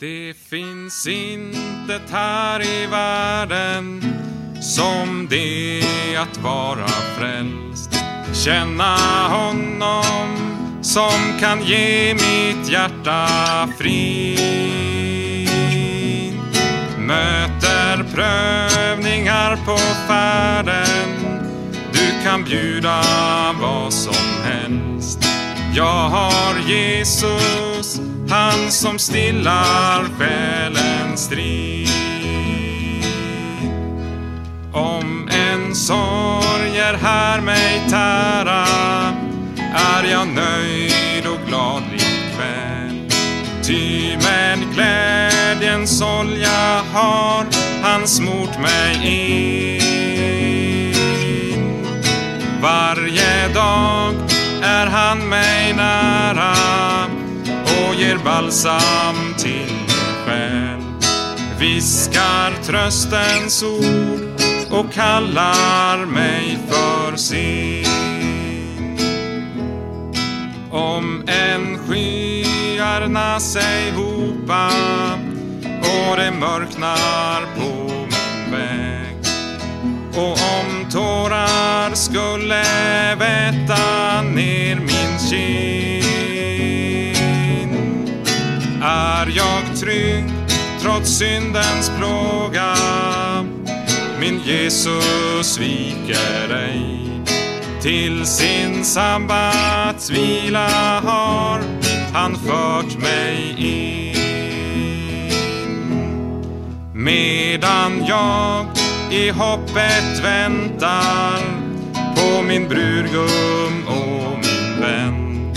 Det finns intet här i världen som det att vara frälst. Känna honom som kan ge mitt hjärta frid. Möter prövningar på färden. Du kan bjuda vad som helst. Jag har Jesus, han som stillar själens strid. Om en sorger här mig tära är jag nöjd och glad likväl. Ty med glädjens olja har han smort mig in. Varje dag är han mig nära balsam till min själ. Viskar tröstens ord och kallar mig för sin. Om än skyarna sig hopa och det mörknar på min väg och om tårar skulle väta ner min kind trots syndens plåga min Jesus sviker ej till sin sabbatsvila har han fört mig in. Medan jag i hoppet väntar på min brudgum och min vän.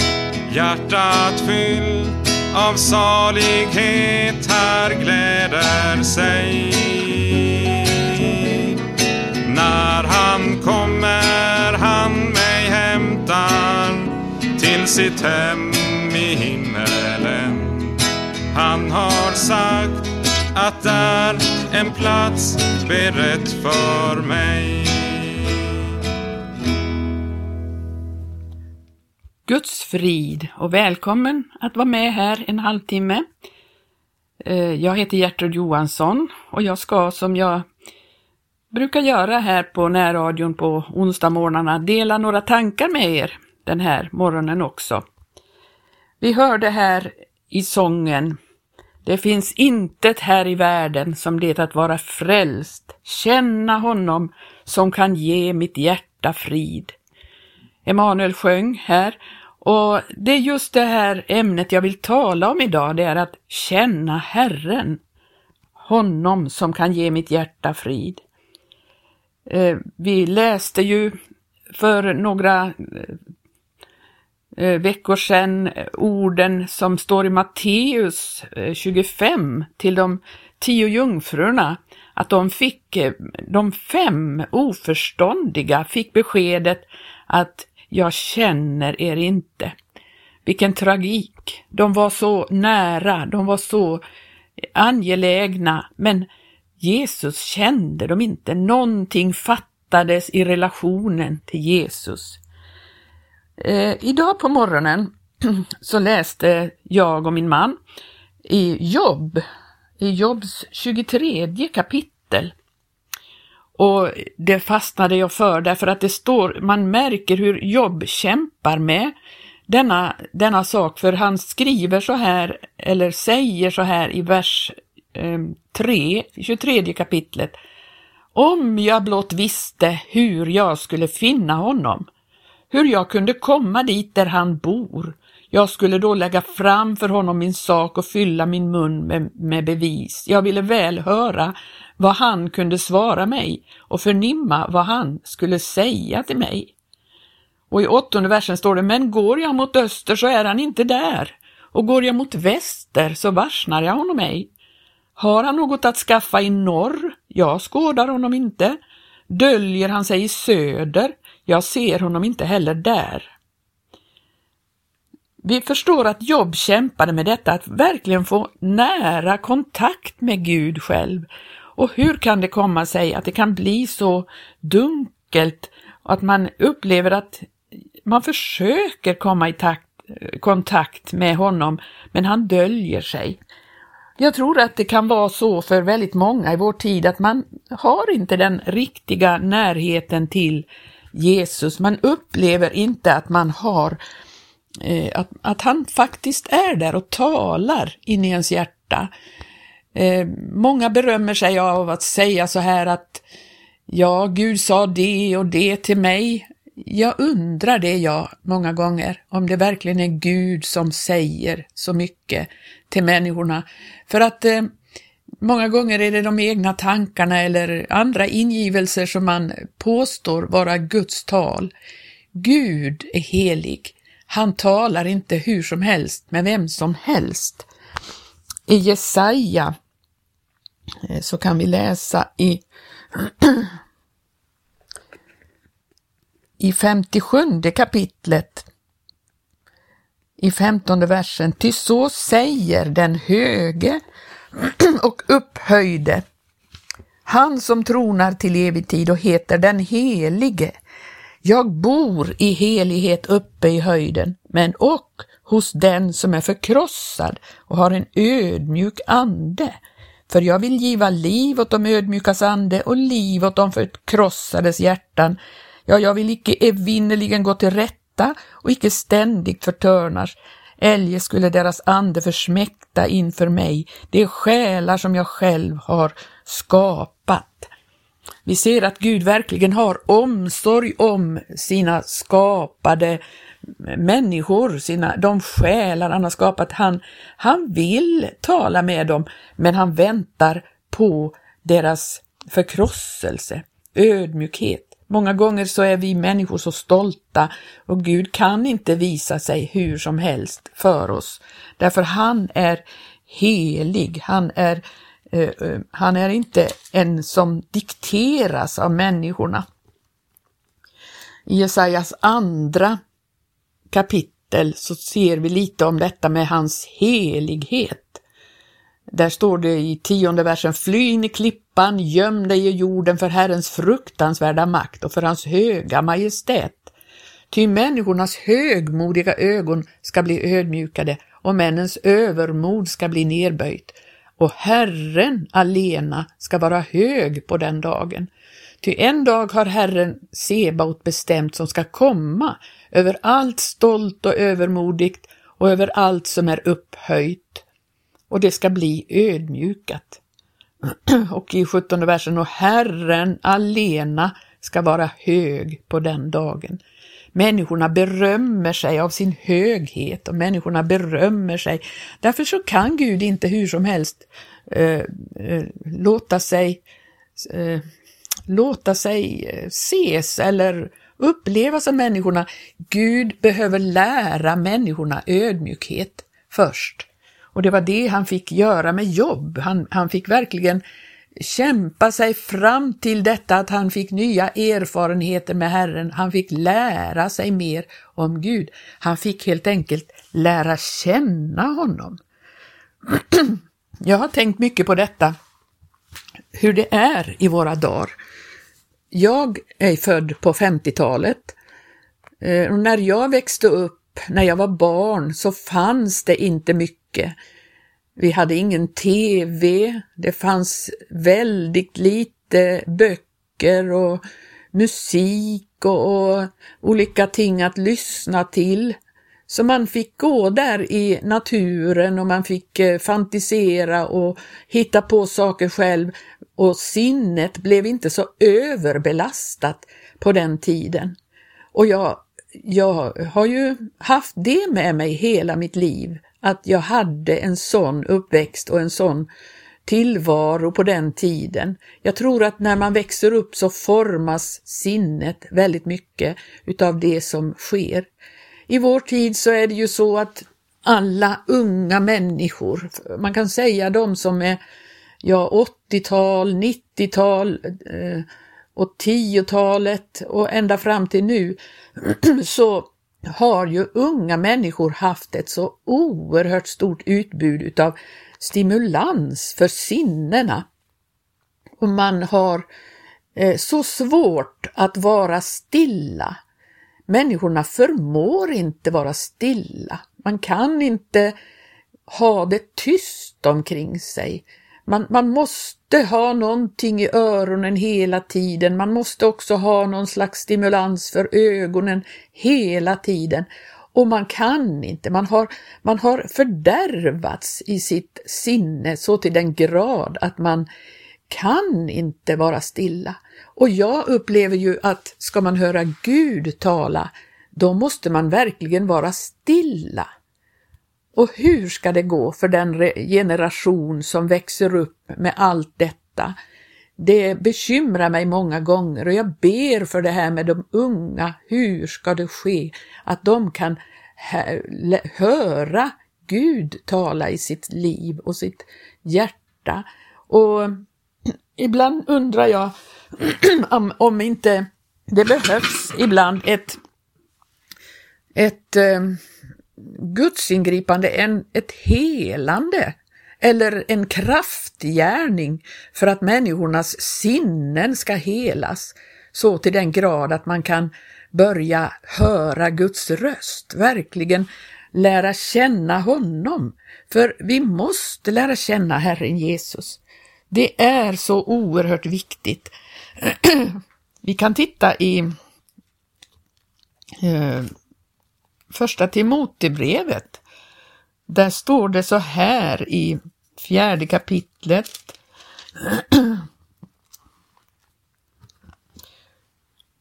Hjärtat fyllt av salighet här gläder sig. När han kommer han mig hämtar till sitt hem i himmelen. Han har sagt att där en plats berett för mig. Guds frid och välkommen att vara med här en halvtimme. Eh, jag heter Gertrud Johansson och jag ska som jag brukar göra här på närradion på onsdagsmorgnarna dela några tankar med er den här morgonen också. Vi hörde här i sången Det finns intet här i världen som det att vara frälst, känna honom som kan ge mitt hjärta frid. Emanuel sjöng här och det är just det här ämnet jag vill tala om idag, det är att känna Herren, honom som kan ge mitt hjärta frid. Eh, vi läste ju för några eh, veckor sedan orden som står i Matteus eh, 25 till de tio jungfrurna, att de fick, de fem oförståndiga fick beskedet att jag känner er inte. Vilken tragik! De var så nära, de var så angelägna, men Jesus kände dem inte. Någonting fattades i relationen till Jesus. Eh, idag på morgonen så läste jag och min man i Jobb, i Jobs 23 kapitel. Och det fastnade jag för därför att det står, man märker hur Jobb kämpar med denna, denna sak, för han skriver så här, eller säger så här i vers eh, 3, 23 kapitlet. Om jag blott visste hur jag skulle finna honom, hur jag kunde komma dit där han bor, jag skulle då lägga fram för honom min sak och fylla min mun med, med bevis. Jag ville väl höra vad han kunde svara mig och förnimma vad han skulle säga till mig. Och i åttonde versen står det, men går jag mot öster så är han inte där, och går jag mot väster så varsnar jag honom ej. Har han något att skaffa i norr? Jag skådar honom inte. Döljer han sig i söder? Jag ser honom inte heller där. Vi förstår att Jobb kämpade med detta, att verkligen få nära kontakt med Gud själv. Och hur kan det komma sig att det kan bli så dunkelt och att man upplever att man försöker komma i takt, kontakt med honom, men han döljer sig. Jag tror att det kan vara så för väldigt många i vår tid att man har inte den riktiga närheten till Jesus. Man upplever inte att man har, eh, att, att han faktiskt är där och talar in i ens hjärta. Eh, många berömmer sig av att säga så här att ja, Gud sa det och det till mig. Jag undrar det jag många gånger, om det verkligen är Gud som säger så mycket till människorna. För att eh, många gånger är det de egna tankarna eller andra ingivelser som man påstår vara Guds tal. Gud är helig. Han talar inte hur som helst med vem som helst. I Jesaja Eh, så kan vi läsa i i 57 kapitlet i femtonde versen, ty så säger den höge och upphöjde, han som tronar till evig tid och heter den helige. Jag bor i helighet uppe i höjden, men och hos den som är förkrossad och har en ödmjuk ande. För jag vill giva liv åt de ödmjukas ande och liv åt de förkrossades hjärtan. Ja, jag vill icke evinnerligen gå till rätta och icke ständigt förtörnas, eljest skulle deras ande försmäkta inför mig, de själar som jag själv har skapat. Vi ser att Gud verkligen har omsorg om sina skapade människor, sina, de själar han har skapat. Han, han vill tala med dem, men han väntar på deras förkrosselse, ödmjukhet. Många gånger så är vi människor så stolta och Gud kan inte visa sig hur som helst för oss. Därför han är helig, han är, eh, eh han är inte en som dikteras av människorna. I Jesajas andra kapitel så ser vi lite om detta med hans helighet. Där står det i tionde versen, fly in i klippan, göm dig i jorden för Herrens fruktansvärda makt och för hans höga majestät. Ty människornas högmodiga ögon ska bli ödmjukade och männens övermod ska bli nerböjt. Och Herren alena ska vara hög på den dagen. Ty en dag har Herren Sebaot bestämt som ska komma över allt stolt och övermodigt och över allt som är upphöjt och det ska bli ödmjukat. Och i 17 versen, och Herren alena ska vara hög på den dagen. Människorna berömmer sig av sin höghet och människorna berömmer sig. Därför så kan Gud inte hur som helst eh, eh, låta sig, eh, låta sig eh, ses eller upplevas av människorna. Gud behöver lära människorna ödmjukhet först. Och det var det han fick göra med jobb. Han, han fick verkligen kämpa sig fram till detta att han fick nya erfarenheter med Herren. Han fick lära sig mer om Gud. Han fick helt enkelt lära känna honom. Jag har tänkt mycket på detta, hur det är i våra dagar. Jag är född på 50-talet. Eh, när jag växte upp, när jag var barn, så fanns det inte mycket mycket. Vi hade ingen tv, det fanns väldigt lite böcker och musik och, och olika ting att lyssna till. Så man fick gå där i naturen och man fick eh, fantisera och hitta på saker själv och sinnet blev inte så överbelastat på den tiden. Och jag, jag har ju haft det med mig hela mitt liv, att jag hade en sån uppväxt och en sån tillvaro på den tiden. Jag tror att när man växer upp så formas sinnet väldigt mycket utav det som sker. I vår tid så är det ju så att alla unga människor, man kan säga de som är ja, 80-tal, 90-tal eh, och 10-talet och ända fram till nu, så har ju unga människor haft ett så oerhört stort utbud utav stimulans för sinnena. Och man har eh, så svårt att vara stilla. Människorna förmår inte vara stilla. Man kan inte ha det tyst omkring sig. Man, man måste ha någonting i öronen hela tiden. Man måste också ha någon slags stimulans för ögonen hela tiden. Och man kan inte, man har, man har fördärvats i sitt sinne så till den grad att man kan inte vara stilla. Och jag upplever ju att ska man höra Gud tala, då måste man verkligen vara stilla. Och hur ska det gå för den generation som växer upp med allt detta? Det bekymrar mig många gånger och jag ber för det här med de unga. Hur ska det ske att de kan höra Gud tala i sitt liv och sitt hjärta? Och ibland undrar jag om inte det behövs ibland ett, ett um, gudsingripande, en, ett helande eller en kraftgärning för att människornas sinnen ska helas så till den grad att man kan börja höra Guds röst, verkligen lära känna honom. För vi måste lära känna Herren Jesus. Det är så oerhört viktigt. vi kan titta i eh, första Timotebrevet. Där står det så här i fjärde kapitlet.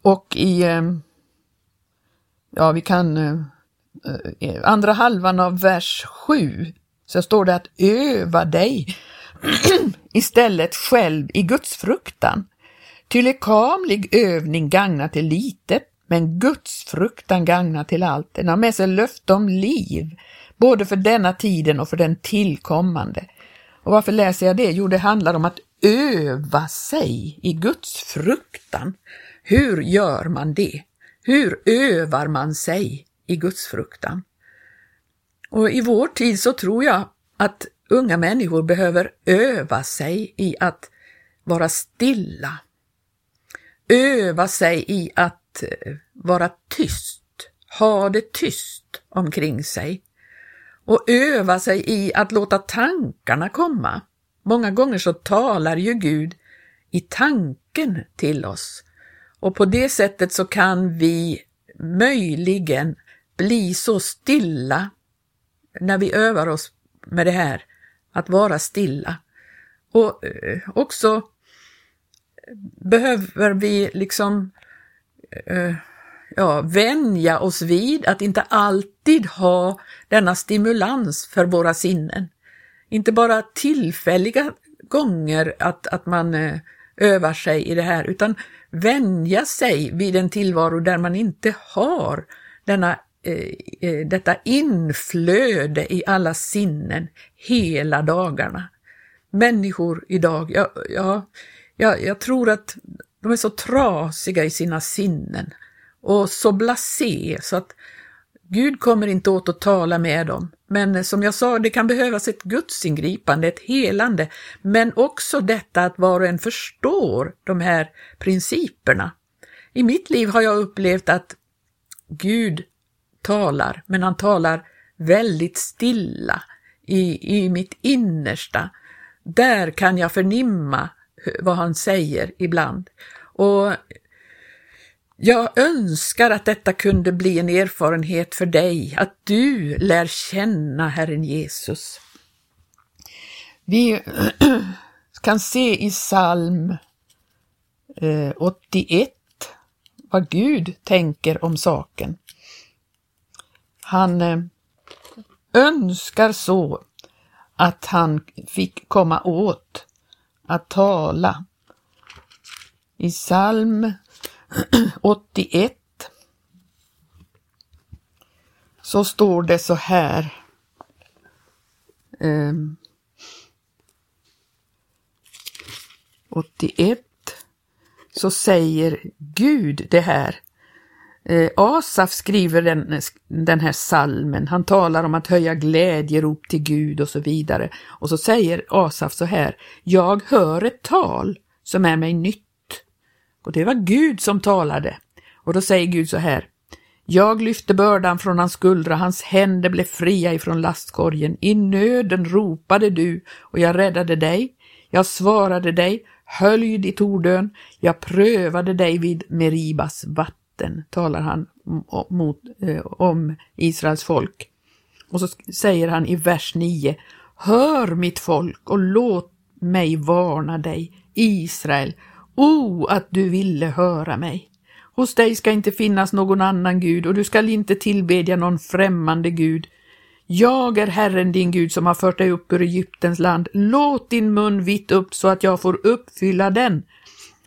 Och i, eh, ja vi kan, eh, eh, andra halvan av vers 7 så står det att öva dig istället själv i Guds fruktan. Ty lekamlig övning gagnar till litet, men Guds fruktan gagnar till allt. Den har med sig löfte om liv, både för denna tiden och för den tillkommande. Och varför läser jag det? Jo, det handlar om att öva sig i Guds fruktan. Hur gör man det? Hur övar man sig i Guds fruktan? Och i vår tid så tror jag att unga människor behöver öva sig i att vara stilla. Öva sig i att eh, vara tyst, ha det tyst omkring sig och öva sig i att låta tankarna komma. Många gånger så talar ju Gud i tanken till oss och på det sättet så kan vi möjligen bli så stilla när vi övar oss med det här, att vara stilla. Och eh, också eh, behöver vi liksom eh, ja, vänja oss vid att inte alltid ha denna stimulans för våra sinnen. Inte bara tillfälliga gånger att, att man övar sig i det här, utan vänja sig vid en tillvaro där man inte har denna, eh detta inflöde i alla sinnen hela dagarna. Människor idag, ja, ja, ja, jag tror att de är så trasiga i sina sinnen och så blasé så att Gud kommer inte åt att tala med dem. Men som jag sa, det kan behövas ett gudsingripande, ett helande, men också detta att var och en förstår de här principerna. I mitt liv har jag upplevt att Gud talar, men han talar väldigt stilla i, i mitt innersta. Där kan jag förnimma vad han säger ibland. Och jag önskar att detta kunde bli en erfarenhet för dig, att du lär känna Herren Jesus. Vi kan se i psalm eh, 81 vad Gud tänker om saken. Han eh, önskar så att han fick komma åt att tala. I psalm 81 så står det så här. Ehm, um, 81 så säger Gud det här. Eh, Asaf skriver den, den här salmen, han talar om att höja glädjerop till Gud och så vidare. Och så säger Asaf så här, jag hör ett tal som är mig nytt. Och det var Gud som talade. Och då säger Gud så här, Jag lyfte bördan från hans skuldra, hans händer blev fria ifrån lastkorgen. I nöden ropade du och jag räddade dig. Jag svarade dig, hölj ditt ordön, jag prövade dig vid Meribas vatten, talar han mot, eh, om Israels folk. Och så säger han i vers 9, Hör mitt folk och låt mig varna dig, Israel, o oh, att du ville höra mig. Hos dig ska inte finnas någon annan Gud och du skall inte tillbedja någon främmande Gud. Jag är Herren din Gud som har fört dig upp ur Egyptens land. Låt din mun vitt upp så att jag får uppfylla den.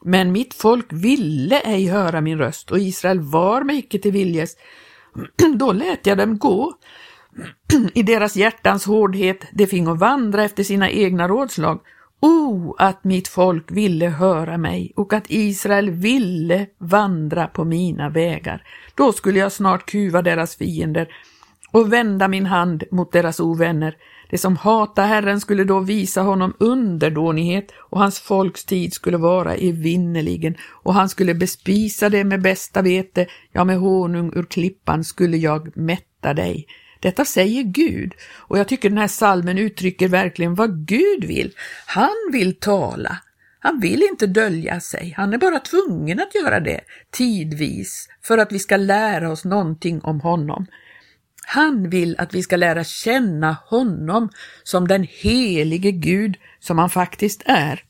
Men mitt folk ville ej höra min röst och Israel var mig icke till viljes. Då lät jag dem gå i deras hjärtans hårdhet, de fingo vandra efter sina egna rådslag. O, oh, att mitt folk ville höra mig och att Israel ville vandra på mina vägar. Då skulle jag snart kuva deras fiender och vända min hand mot deras ovänner. De som hatar Herren skulle då visa honom underdånighet och hans folks tid skulle vara evinnerligen och han skulle bespisa det med bästa vete, ja med honung ur klippan skulle jag mätta dig. Detta säger Gud och jag tycker den här salmen uttrycker verkligen vad Gud vill. Han vill tala. Han vill inte dölja sig, han är bara tvungen att göra det tidvis för att vi ska lära oss någonting om honom. Han vill att vi ska lära känna honom som den helige Gud som han faktiskt är.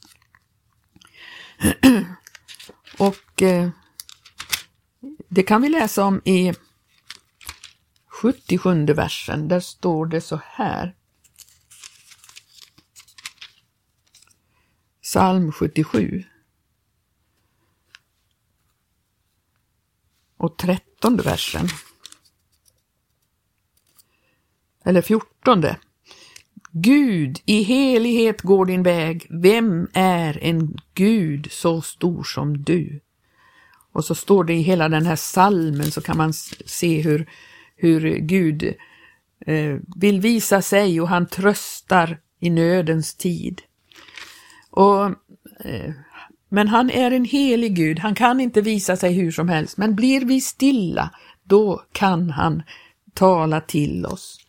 Och eh, det kan vi läsa om i 77 versen, där står det så här. Psalm 77. Och trettonde versen. Eller fjortonde. Gud, i helighet går din väg. Vem är en Gud så stor som du? Och så står det i hela den här salmen så kan man se hur hur Gud eh, vill visa sig och han tröstar i nödens tid. Och, eh, men han är en helig Gud, han kan inte visa sig hur som helst, men blir vi stilla, då kan han tala till oss.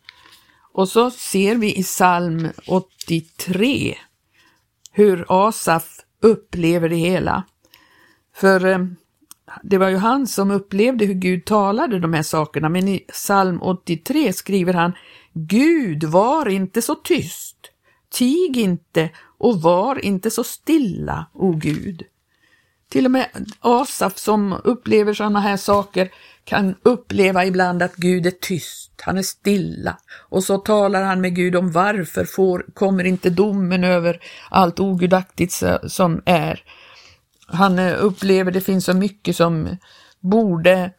Och så ser vi i psalm 83 hur Asaf upplever det hela. För eh, det var ju han som upplevde hur Gud talade de här sakerna, men i psalm 83 skriver han Gud var inte så tyst, tig inte och var inte så stilla, o Gud. Till och med Asaf som upplever sådana här saker kan uppleva ibland att Gud är tyst, han är stilla och så talar han med Gud om varför får, kommer inte domen över allt ogudaktigt som är. Han eh, upplever det finns så mycket som borde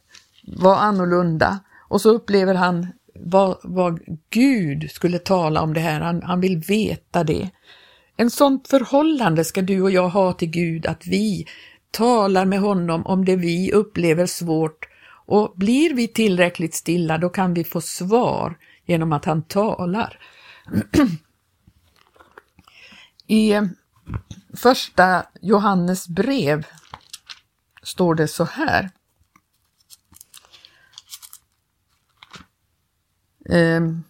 vara annorlunda och så upplever han vad, vad Gud skulle tala om det här. Han, han vill veta det. En sånt förhållande ska du och jag ha till Gud, att vi talar med honom om det vi upplever svårt och blir vi tillräckligt stilla då kan vi få svar genom att han talar. I eh, första Johannes brev står det så här. Ehm,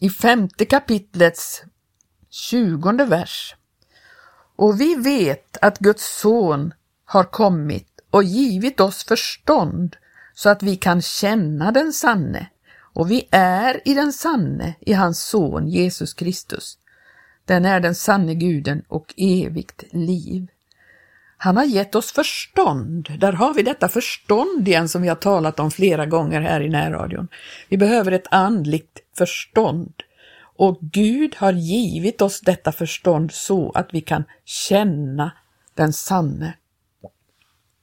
I femte kapitlets tjugonde vers. Och vi vet att Guds son har kommit och givit oss förstånd så att vi kan känna den sanne och vi är i den sanne i hans son Jesus Kristus. Den är den sanne guden och evigt liv. Han har gett oss förstånd. Där har vi detta förstånd igen som vi har talat om flera gånger här i närradion. Vi behöver ett andligt förstånd. Och Gud har givit oss detta förstånd så att vi kan känna den sanne.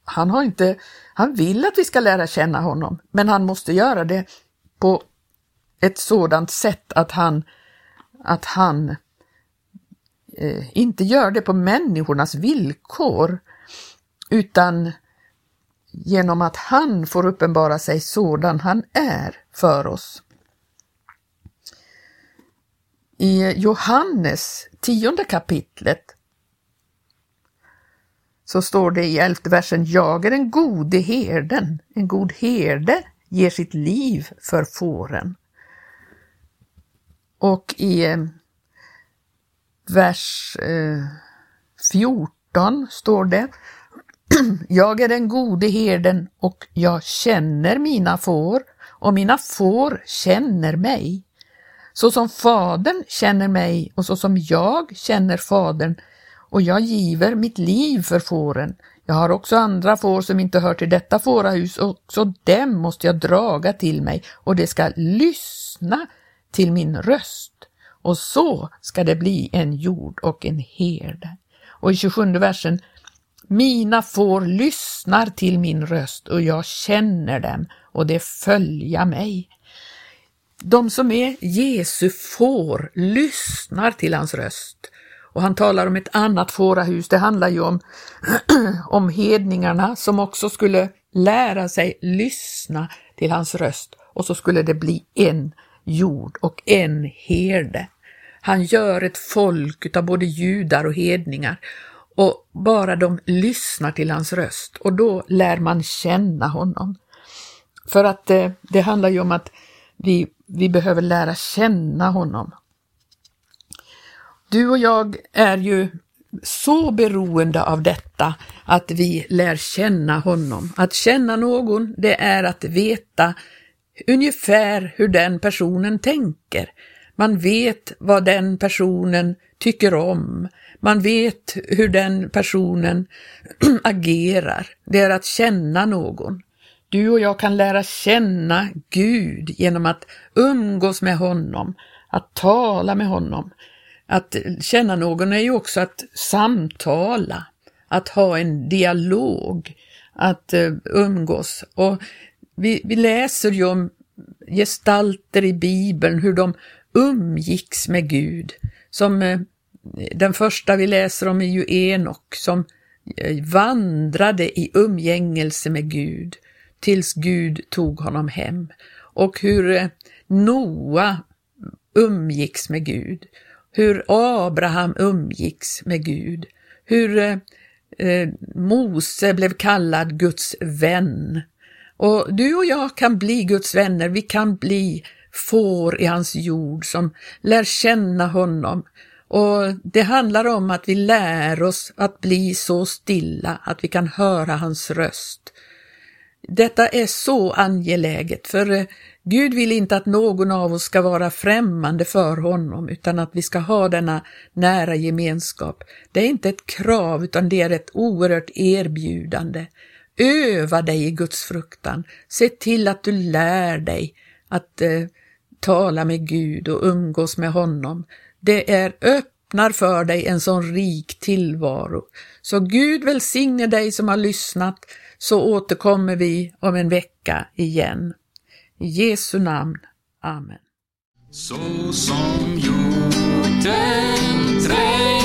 Han, har inte, han vill att vi ska lära känna honom, men han måste göra det på ett sådant sätt att han, att han eh, inte gör det på människornas villkor utan genom att han får uppenbara sig sådan han är för oss. I Johannes tionde kapitlet så står det i elfte versen, jag är den gode herden. En god herde ger sitt liv för fåren. Och i eh, vers eh, 14 står det Jag är den gode herden och jag känner mina får och mina får känner mig. Så som Fadern känner mig och så som jag känner Fadern och jag giver mitt liv för fåren. Jag har också andra får som inte hör till detta fårahus och också dem måste jag draga till mig och det ska lyssna till min röst. Och så ska det bli en jord och en herde. Och i 27 versen mina får lyssnar till min röst och jag känner dem och det följa mig. De som är Jesu får lyssnar till hans röst. Och han talar om ett annat fårahus, det handlar ju om, om hedningarna som också skulle lära sig lyssna till hans röst och så skulle det bli en jord och en herde. Han gör ett folk av både judar och hedningar och bara de lyssnar till hans röst och då lär man känna honom. För att det, det handlar ju om att vi, vi behöver lära känna honom. Du och jag är ju så beroende av detta att vi lär känna honom. Att känna någon, det är att veta ungefär hur den personen tänker. Man vet vad den personen tycker om. Man vet hur den personen agerar. Det är att känna någon. Du och jag kan lära känna Gud genom att umgås med honom, att tala med honom. Att känna någon är ju också att samtala, att ha en dialog, att eh, umgås. Och vi, vi läser ju om gestalter i Bibeln, hur de umgicks med Gud. Som eh, den första vi läser om är ju Enok som eh, vandrade i umgängelse med Gud tills Gud tog honom hem. Och hur Noa umgicks med Gud hur Abraham umgicks med Gud, hur eh, eh, Mose blev kallad Guds vän. Och du och jag kan bli Guds vänner, vi kan bli får i hans jord som lär känna honom. Och det handlar om att vi lär oss att bli så stilla att vi kan höra hans röst. Detta är så angeläget, för eh, Gud vill inte att någon av oss ska vara främmande för honom utan att vi ska ha denna nära gemenskap. Det är inte ett krav utan det är ett oerhört erbjudande. Öva dig i Guds fruktan. Se till att du lär dig att eh, tala med Gud och umgås med honom. Det är öppnar för dig en sån rik tillvaro. Så Gud välsigne dig som har lyssnat så återkommer vi om en vecka igen. I Jesu namn. Amen. Så som jorden trängtar